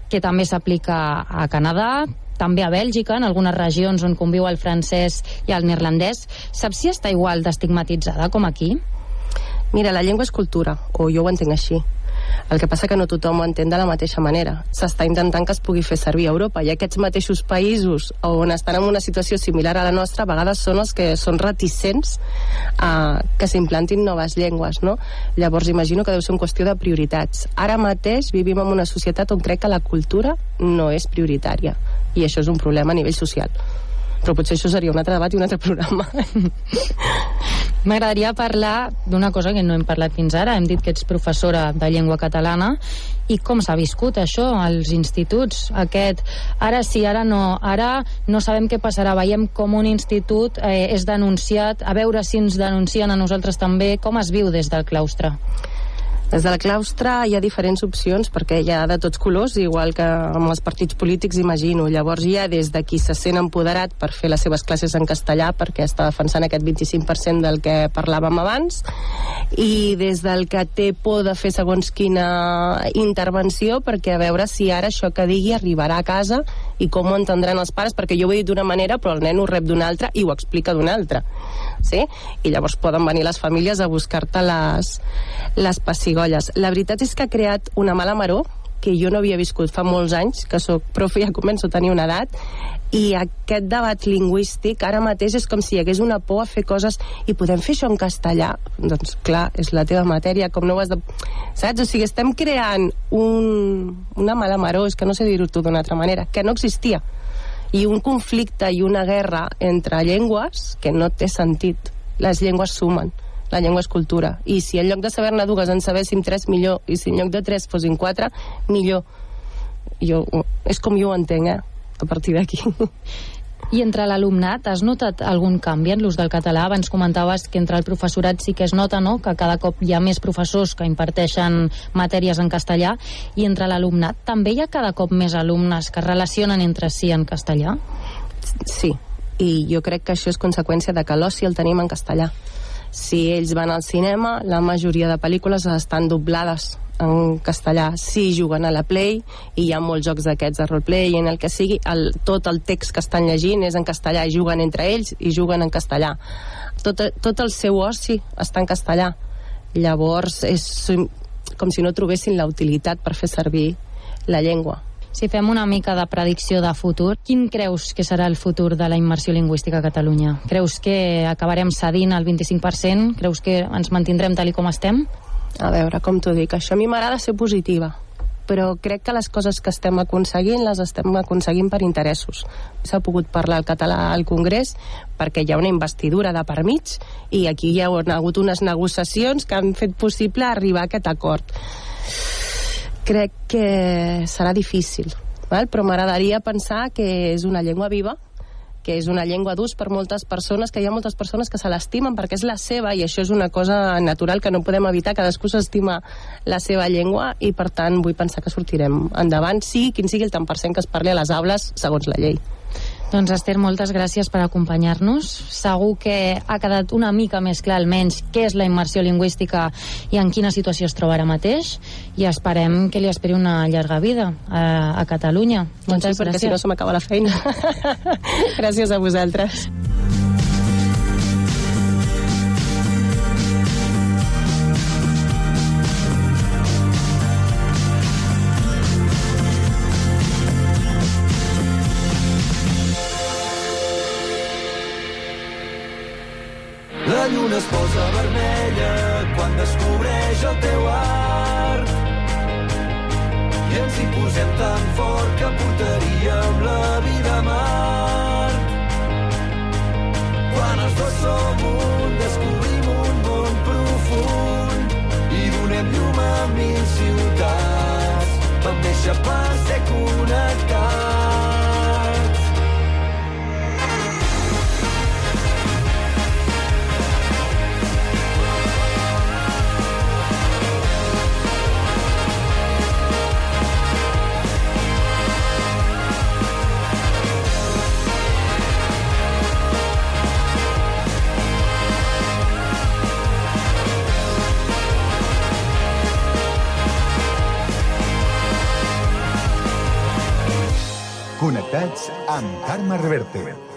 que també s'aplica a Canadà, també a Bèlgica, en algunes regions on conviu el francès i el neerlandès. Saps si està igual d'estigmatitzada com aquí? Mira, la llengua és cultura, o jo ho entenc així. El que passa que no tothom ho entén de la mateixa manera. S'està intentant que es pugui fer servir a Europa i aquests mateixos països on estan en una situació similar a la nostra a vegades són els que són reticents a que s'implantin noves llengües, no? Llavors imagino que deu ser una qüestió de prioritats. Ara mateix vivim en una societat on crec que la cultura no és prioritària i això és un problema a nivell social però potser això seria un altre debat i un altre programa. [laughs] M'agradaria parlar d'una cosa que no hem parlat fins ara. Hem dit que ets professora de llengua catalana i com s'ha viscut això als instituts? Aquest, ara sí, ara no, ara no sabem què passarà. Veiem com un institut eh, és denunciat, a veure si ens denuncien a nosaltres també. Com es viu des del claustre? Des del claustre hi ha diferents opcions perquè hi ha de tots colors, igual que amb els partits polítics, imagino. Llavors hi ha des de qui se sent empoderat per fer les seves classes en castellà perquè està defensant aquest 25% del que parlàvem abans i des del que té por de fer segons quina intervenció perquè a veure si ara això que digui arribarà a casa i com ho entendran els pares perquè jo ho he dit d'una manera però el nen ho rep d'una altra i ho explica d'una altra sí? i llavors poden venir les famílies a buscar-te les, les pessigolles. La veritat és que ha creat una mala maror que jo no havia viscut fa molts anys, que sóc profe i ja començo a tenir una edat, i aquest debat lingüístic ara mateix és com si hi hagués una por a fer coses i podem fer això en castellà doncs clar, és la teva matèria com no ho has de... saps? O sigui, estem creant un, una mala maror és que no sé dir-ho d'una altra manera que no existia i un conflicte i una guerra entre llengües que no té sentit les llengües sumen la llengua és cultura. I si en lloc de saber-ne dues en sabéssim tres, millor. I si en lloc de tres fossin quatre, millor. Jo, és com jo ho entenc, eh? A partir d'aquí. [laughs] I entre l'alumnat, has notat algun canvi en l'ús del català? Abans comentaves que entre el professorat sí que es nota, no?, que cada cop hi ha més professors que imparteixen matèries en castellà, i entre l'alumnat també hi ha cada cop més alumnes que es relacionen entre si en castellà? Sí, i jo crec que això és conseqüència de que l'oci el tenim en castellà. Si ells van al cinema, la majoria de pel·lícules estan doblades en castellà. Sí, juguen a la Play i hi ha molts jocs d'aquests de roleplay i en el que sigui, el, tot el text que estan llegint és en castellà i juguen entre ells i juguen en castellà. Tot, tot el seu oci està en castellà. Llavors és com si no trobessin la utilitat per fer servir la llengua. Si fem una mica de predicció de futur, quin creus que serà el futur de la immersió lingüística a Catalunya? Creus que acabarem cedint al 25%? Creus que ens mantindrem tal com estem? A veure, com t'ho dic, això a mi m'agrada ser positiva però crec que les coses que estem aconseguint les estem aconseguint per interessos. S'ha pogut parlar el català al Congrés perquè hi ha una investidura de per mig i aquí hi ha hagut unes negociacions que han fet possible arribar a aquest acord. Crec que serà difícil, val? però m'agradaria pensar que és una llengua viva que és una llengua d'ús per moltes persones, que hi ha moltes persones que se l'estimen perquè és la seva i això és una cosa natural que no podem evitar, cadascú s'estima la seva llengua i per tant vull pensar que sortirem endavant, sí, quin sigui el tant per cent que es parli a les aules segons la llei. Doncs Esther, moltes gràcies per acompanyar-nos. Segur que ha quedat una mica més clar almenys què és la immersió lingüística i en quina situació es troba ara mateix i esperem que li esperi una llarga vida a, a Catalunya. Doncs moltes sí, perquè gràcies. si no se m'acaba la feina. [laughs] gràcies a vosaltres. Néixer per ser amb Carme Reverte.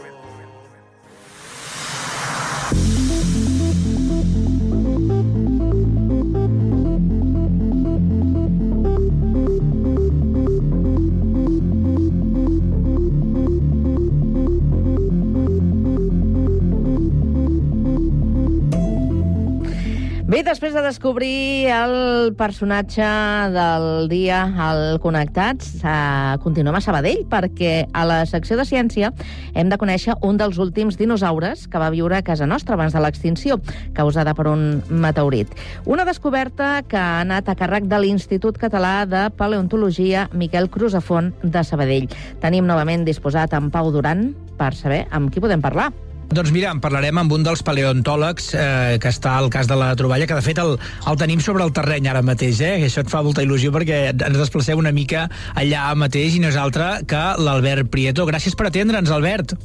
De descobrir el personatge del dia al Connectats, eh, continuem a Sabadell, perquè a la secció de ciència hem de conèixer un dels últims dinosaures que va viure a casa nostra abans de l'extinció, causada per un meteorit. Una descoberta que ha anat a càrrec de l'Institut Català de Paleontologia Miquel Cruzafont de Sabadell. Tenim novament disposat en Pau Duran per saber amb qui podem parlar. Doncs mira, en parlarem amb un dels paleontòlegs eh, que està al cas de la troballa, que de fet el, el tenim sobre el terreny ara mateix, eh? Això et fa molta il·lusió perquè ens desplacem una mica allà mateix i no és altre que l'Albert Prieto. Gràcies per atendre'ns, Albert.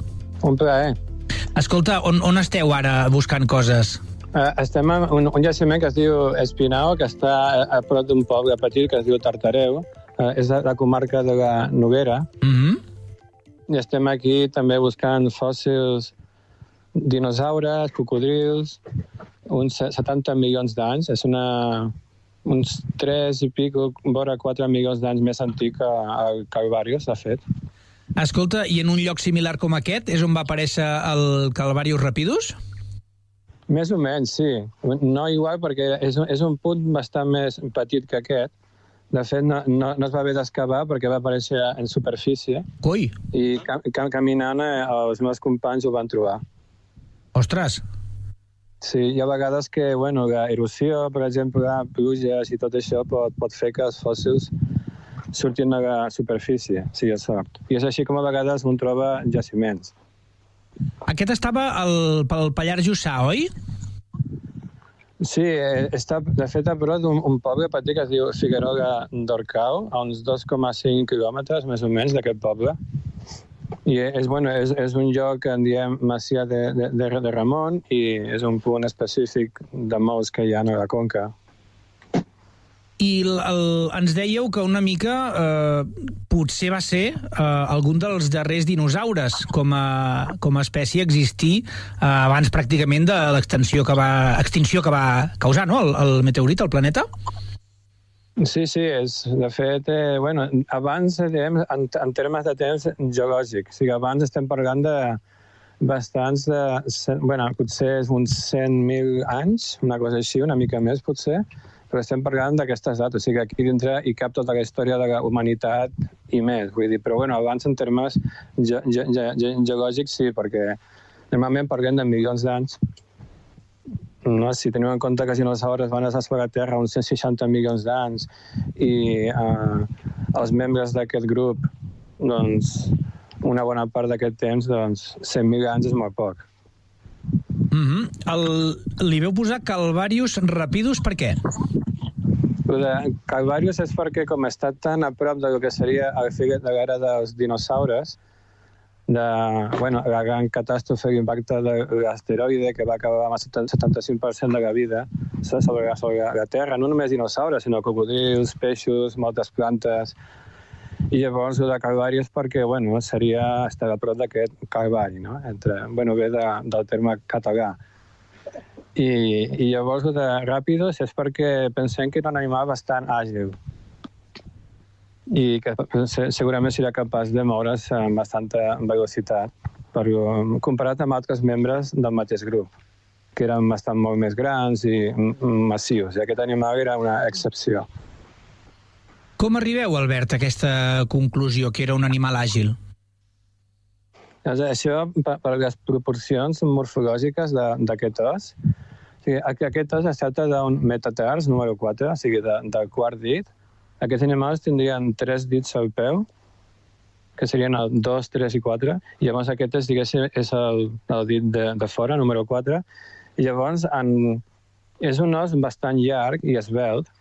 Un plaer. Escolta, on, on esteu ara buscant coses? Uh, estem en un, un jaciment que es diu Espinao, que està a, a prop d'un poble petit que es diu Tartareu. Uh, és de la comarca de la Noguera. Mm -hmm. I estem aquí també buscant fòssils dinosaures, cocodrils, uns 70 milions d'anys. És una, uns 3 i pico, vora 4 milions d'anys més antic que el Calvarius, de fet. Escolta, i en un lloc similar com aquest és on va aparèixer el Calvarius Rapidus? Més o menys, sí. No igual perquè és, és un punt bastant més petit que aquest. De fet, no, no, no es va haver d'excavar perquè va aparèixer en superfície. Coi! I cam, cam, caminant eh, els meus companys ho van trobar. Ostres! Sí, hi ha vegades que, bueno, la erosió, per exemple, pluges i tot això pot, pot fer que els fòssils surtin a la superfície, si hi ha sort. I és així com a vegades un troba jaciments. Aquest estava al, pel Pallars Jussà, oi? Sí, eh, està de fet a prop d'un un poble petit que es diu Figueroa d'Orcau, a uns 2,5 quilòmetres més o menys d'aquest poble. I és, bueno, és, és un lloc en diem Masia de, de, de, Ramon i és un punt específic de molts que hi ha a la conca. I el, el, ens dèieu que una mica eh, potser va ser eh, algun dels darrers dinosaures com a, com a espècie existir eh, abans pràcticament de l'extensió que va, extinció que va causar, no?, el, el meteorit al planeta? Sí, sí, és, de fet, eh, bueno, abans, diguem, en, en termes de temps geològic, o sigui, abans estem parlant de bastants de, bueno, potser és uns 100.000 anys, una cosa així, una mica més potser, però estem parlant d'aquestes dates, o sigui, aquí dintre hi cap tota la història de la humanitat i més, vull dir, però bueno, abans en termes ge ge ge geològics sí, perquè normalment parlem de milions d'anys, no? si tenim en compte que els dinosaures van desplegar a Terra uns 160 milions d'anys i eh, els membres d'aquest grup, doncs, una bona part d'aquest temps, doncs, 100.000 anys és molt poc. Mm -hmm. el, li veu posar Calvarius Rapidus per què? De Calvarius és perquè, com està tan a prop del que seria el filet de l'era dels dinosaures, de bueno, la gran catàstrofe, l'impacte de l'asteroide que va acabar amb el 75% de la vida sobre, la- sobre la Terra, no només dinosaures, sinó cocodrils, peixos, moltes plantes, i llavors el de Calvari és perquè bueno, seria estar a prop d'aquest Calvari, no? Entre, bueno, ve de, del terme català. I, I llavors el de Ràpidos és perquè pensem que era un animal bastant àgil i que se- segurament serà capaç de moure's amb bastanta velocitat per, comparat amb altres membres del mateix grup que eren bastant molt més grans i massius. I aquest animal era una excepció. Com arribeu, Albert, a aquesta conclusió, que era un animal àgil? Doncs això, per, per les proporcions morfològiques de- d'aquest os, o sigui, aqu- aquest os es tracta d'un metatars número 4, o sigui, de, del quart dit. Aquests animals tindrien tres dits al peu, que serien el 2, 3 i 4, i llavors aquest és, diguéssim, és el, el dit de, de fora, número 4, i llavors en, és un os bastant llarg i esvelt,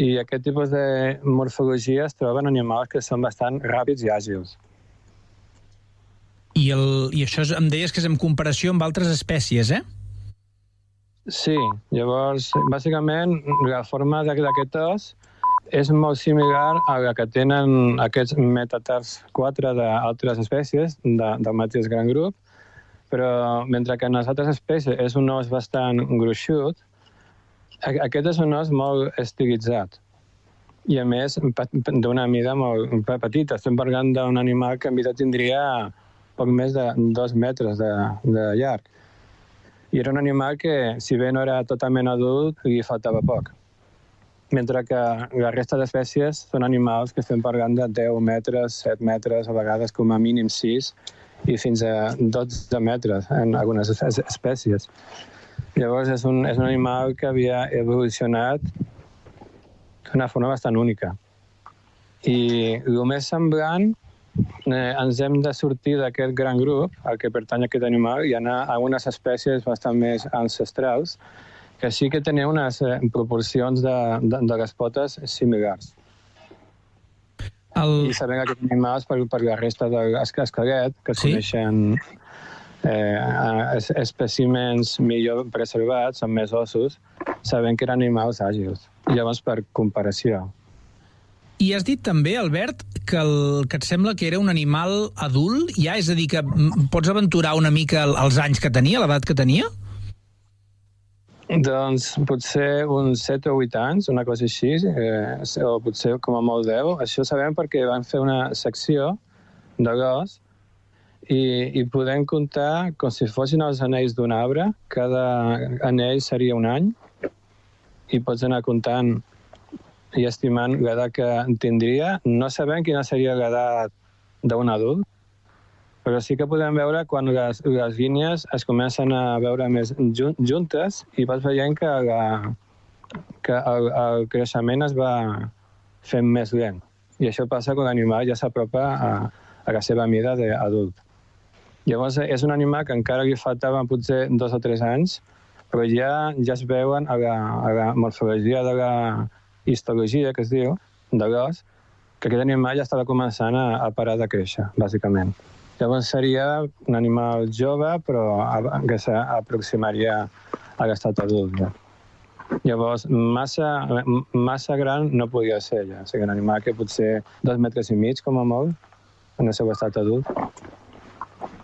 i aquest tipus de morfologia es troben en animals que són bastant ràpids i àgils. I, el, I això és, em deies que és en comparació amb altres espècies, eh? Sí, llavors, bàsicament, la forma d'aquest os és molt similar a la que tenen aquests metatars 4 d'altres espècies de, del mateix gran grup, però mentre que en les altres espècies és un os bastant gruixut, aquest és un os molt estilitzat. I a més, d'una mida molt pe- petita. Estem parlant d'un animal que en vida tindria poc més de dos metres de, de llarg. I era un animal que, si bé no era totalment adult, li faltava poc. Mentre que la resta d'espècies són animals que estem parlant de 10 metres, 7 metres, a vegades com a mínim 6, i fins a 12 metres en algunes es- espècies. Llavors és un, és un animal que havia evolucionat d'una forma bastant única. I el més semblant eh, ens hem de sortir d'aquest gran grup al que pertany aquest animal i anar a unes espècies bastant més ancestrals que sí que tenen unes eh, proporcions de, de, de les potes similars. El... I sabem que aquests animals, per, per la resta de l'esquelet, que Sí? coneixen eh, es- espècimens millor preservats, amb més ossos, sabem que eren animals àgils. Llavors, per comparació, I has dit també, Albert, que, el, que et sembla que era un animal adult, ja? És a dir, que pots aventurar una mica el- els anys que tenia, l'edat que tenia? Doncs potser uns 7 o 8 anys, una cosa així, eh, o potser com a molt 10. Això sabem perquè van fer una secció de gos i, i podem comptar com si fossin els anells d'un arbre. Cada anell seria un any i pots anar comptant i estimant l'edat que tindria. No sabem quina seria l'edat d'un adult, però sí que podem veure quan les, les línies es comencen a veure més jun juntes i vas veient que, la, que el, el creixement es va fent més lent. I això passa quan l'animal ja s'apropa a, a la seva mida d'adult. Llavors és un animal que encara li faltaven potser dos o tres anys, però ja, ja es veuen a la, a la morfologia de la histologia, que es diu, de l'os, que aquest animal ja estava començant a, a parar de créixer, bàsicament. Llavors seria un animal jove, però que s'aproximaria a l'estat adult. Ja. Llavors, massa, massa gran no podia ser ja. O sigui, un animal que potser dos metres i mig, com a molt, en el seu estat adult.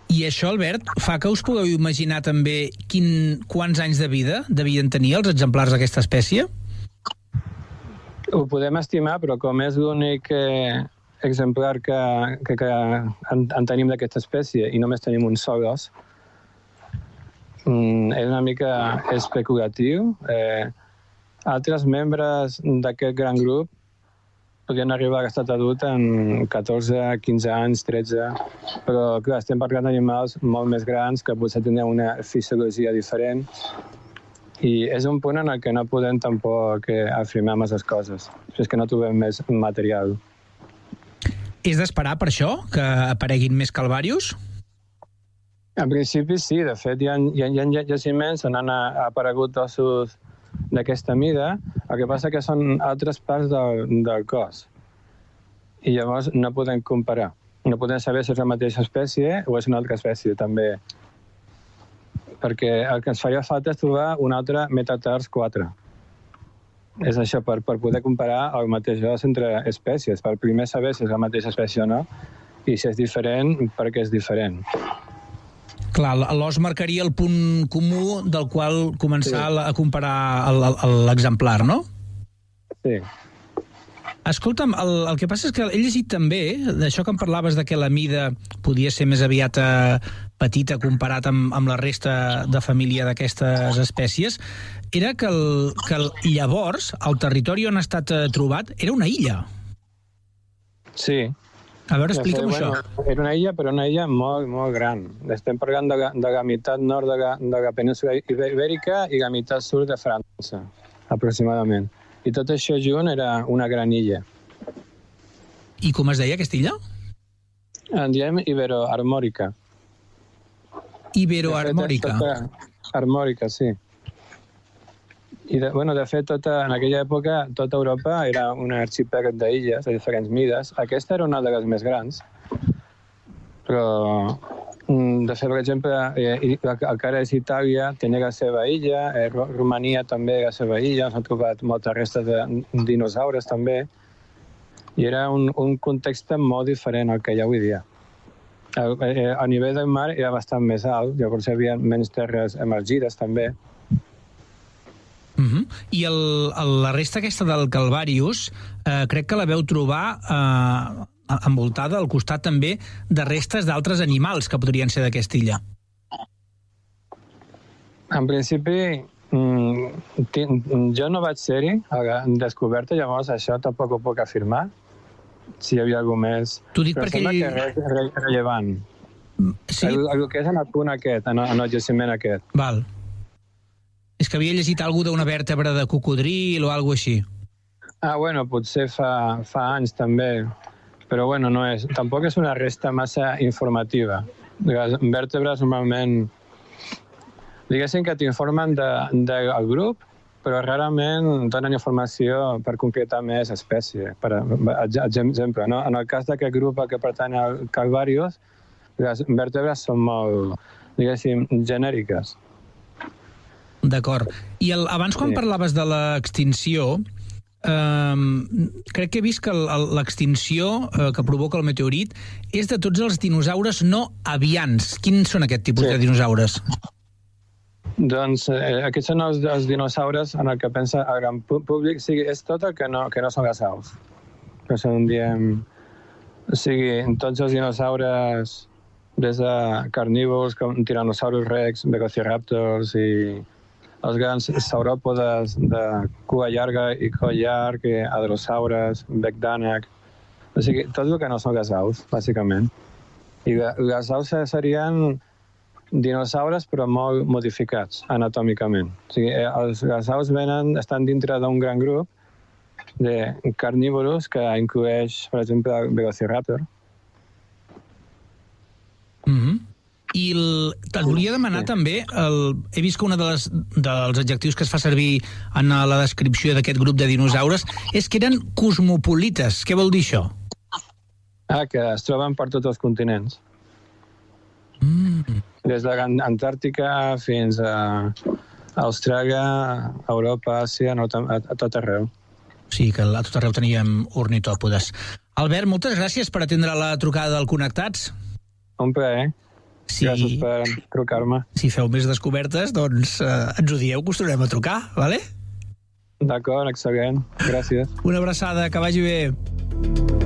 I això, Albert, fa que us pugueu imaginar també quin, quants anys de vida devien tenir els exemplars d'aquesta espècie? Ho podem estimar, però com és l'únic eh, exemplar que, que, que en, en tenim d'aquesta espècie i només tenim un sol os, mm, és una mica especulatiu. Eh, altres membres d'aquest gran grup podien arribar a l'estat adult en 14, 15 anys, 13, però clar, estem parlant d'animals molt més grans que potser tenen una fisiologia diferent i és un punt en el que no podem tampoc eh, afirmar masses coses, és que no trobem més material. És d'esperar per això, que apareguin més calvarius? En principi sí, de fet hi ha, hi ha, hi ha jaciments on han a- aparegut ossos d'aquesta mida, el que passa que són altres parts del, del cos. I llavors no podem comparar. No podem saber si és la mateixa espècie o és una altra espècie, també. Perquè el que ens faria falta és trobar un altre Metatars 4. És això, per, per poder comparar el mateix os entre espècies, per primer saber si és la mateixa espècie o no, i si és diferent, perquè és diferent. Clar, l'os marcaria el punt comú del qual començar sí. a comparar l'exemplar, no? Sí. Escolta'm, el, el que passa és que he llegit també, d'això que em parlaves de que la mida podia ser més aviat eh, petita comparat amb, amb la resta de família d'aquestes espècies, era que, el, que el, llavors el territori on ha estat eh, trobat era una illa. Sí. A veure, explica'm fet, això. Era una illa, però una illa molt, molt gran. Estem parlant de la, de la meitat nord de la, de la península ibèrica i la meitat sud de França, aproximadament. I tot això junt era una gran illa. I com es deia aquesta illa? En diem Iberoarmòrica. És tota Armòrica, sí. I, de, bueno, de fet, tota, en aquella època, tota Europa era un arxipèlag d'illes de diferents mides. Aquesta era una de les més grans. Però, mm, de fet, per exemple, eh, el que ara és Itàlia tenia la seva illa, eh, Ro- Romania també la seva illa, s'han trobat moltes restes de dinosaures també, i era un, un context molt diferent al que hi ha avui dia. Eh, a nivell del mar era bastant més alt, llavors hi havia menys terres emergides també. Uh -huh. I el, el, la resta aquesta del Calvarius, eh, crec que la veu trobar eh, envoltada al costat també de restes d'altres animals que podrien ser d'aquesta illa. En principi, mm, jo no vaig ser-hi a la descoberta, llavors això tampoc ho puc afirmar, si hi havia alguna més. T'ho dic Però perquè sembla que res re, rellevant. Sí? El, el que és en el punt aquest, en en el jaciment aquest. Val. És que havia llegit alguna d'una vèrtebra de cocodril o alguna així. Ah, bueno, potser fa, fa anys també. però bueno, no és, tampoc és una resta massa informativa. Les vèrtebres normalment diguéssim que t'informen del de, del grup, però rarament donen informació per concretar més espècie. Per exemple, no? en el cas d'aquest grup que pertany al Calvarius, les vèrtebres són molt, diguéssim, genèriques. D'acord. I el, abans quan Sí. parlaves de l'extinció, Um, crec que he vist que l'extinció uh, que provoca el meteorit és de tots els dinosaures no avians. Quins són aquest tipus Sí. de dinosaures? Doncs eh, aquests són els, els dinosaures en el que pensa el gran públic. O sigui, és tot el que no, que no són les aus. Que són, diem... O sigui, tots els dinosaures, des de carnívors com Tyrannosaurus rex, Velociraptors i els grans sauròpodes de cua llarga i coll llarg, i hadrosaures, bec d'ànec... O sigui, tot el que no són les aus, bàsicament. I le- les aus serien dinosaures però molt modificats anatòmicament. O sigui, eh, els, les aus venen, estan dintre d'un gran grup de carnívoros que inclueix, per exemple, el Velociraptor. Mm -hmm. I el, te'l volia demanar sí. també, el, he vist que un de les, dels adjectius que es fa servir en la descripció d'aquest grup de dinosaures és que eren cosmopolites. Què vol dir això? Ah, que es troben per tots els continents. Mm. Des de l'Antàrtica fins a Austràlia, Europa, Àsia, no, a, a tot arreu. Sí, que a tot arreu teníem ornitòpodes. Albert, moltes gràcies per atendre la trucada del Connectats. Un plaer. Sí. Gràcies per trucar-me. Si feu més descobertes, doncs eh, ens ho dieu, que us tornem a trucar, vale? D'acord, excel·lent. Gràcies. Una abraçada, que vagi bé.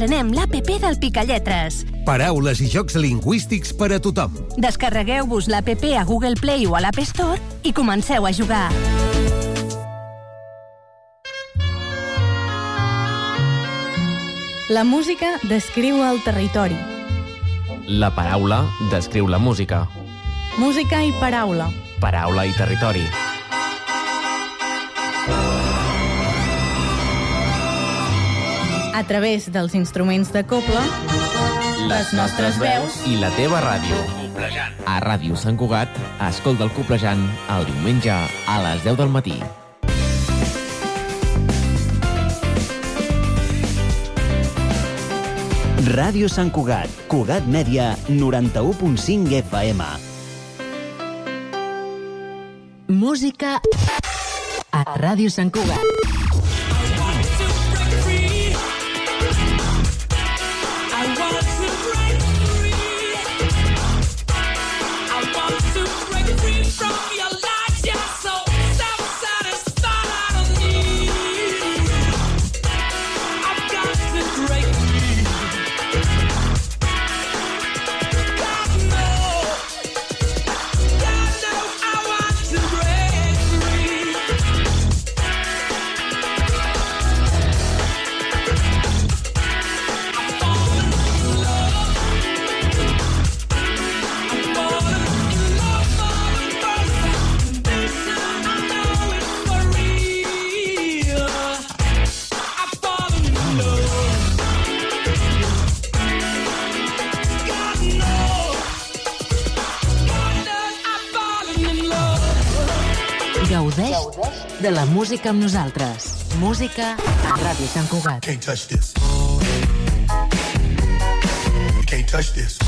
Estrenem l'APP del Picalletres. Paraules i jocs lingüístics per a tothom. Descarregueu-vos l'APP a Google Play o a l'App Store i comenceu a jugar. La música descriu el territori. La paraula descriu la música. Música i paraula. Paraula i territori. A través dels instruments de coble, les nostres veus i la teva ràdio. A Ràdio Sant Cugat, escolta el Coplejant el diumenge a les 10 del matí. Ràdio Sant Cugat, Cugat Mèdia, 91.5 FM. Música a Ràdio Sant Cugat. De la música amb nosaltres. Música a Ràdio Sant Cugat. Can't touch this. You can't touch this.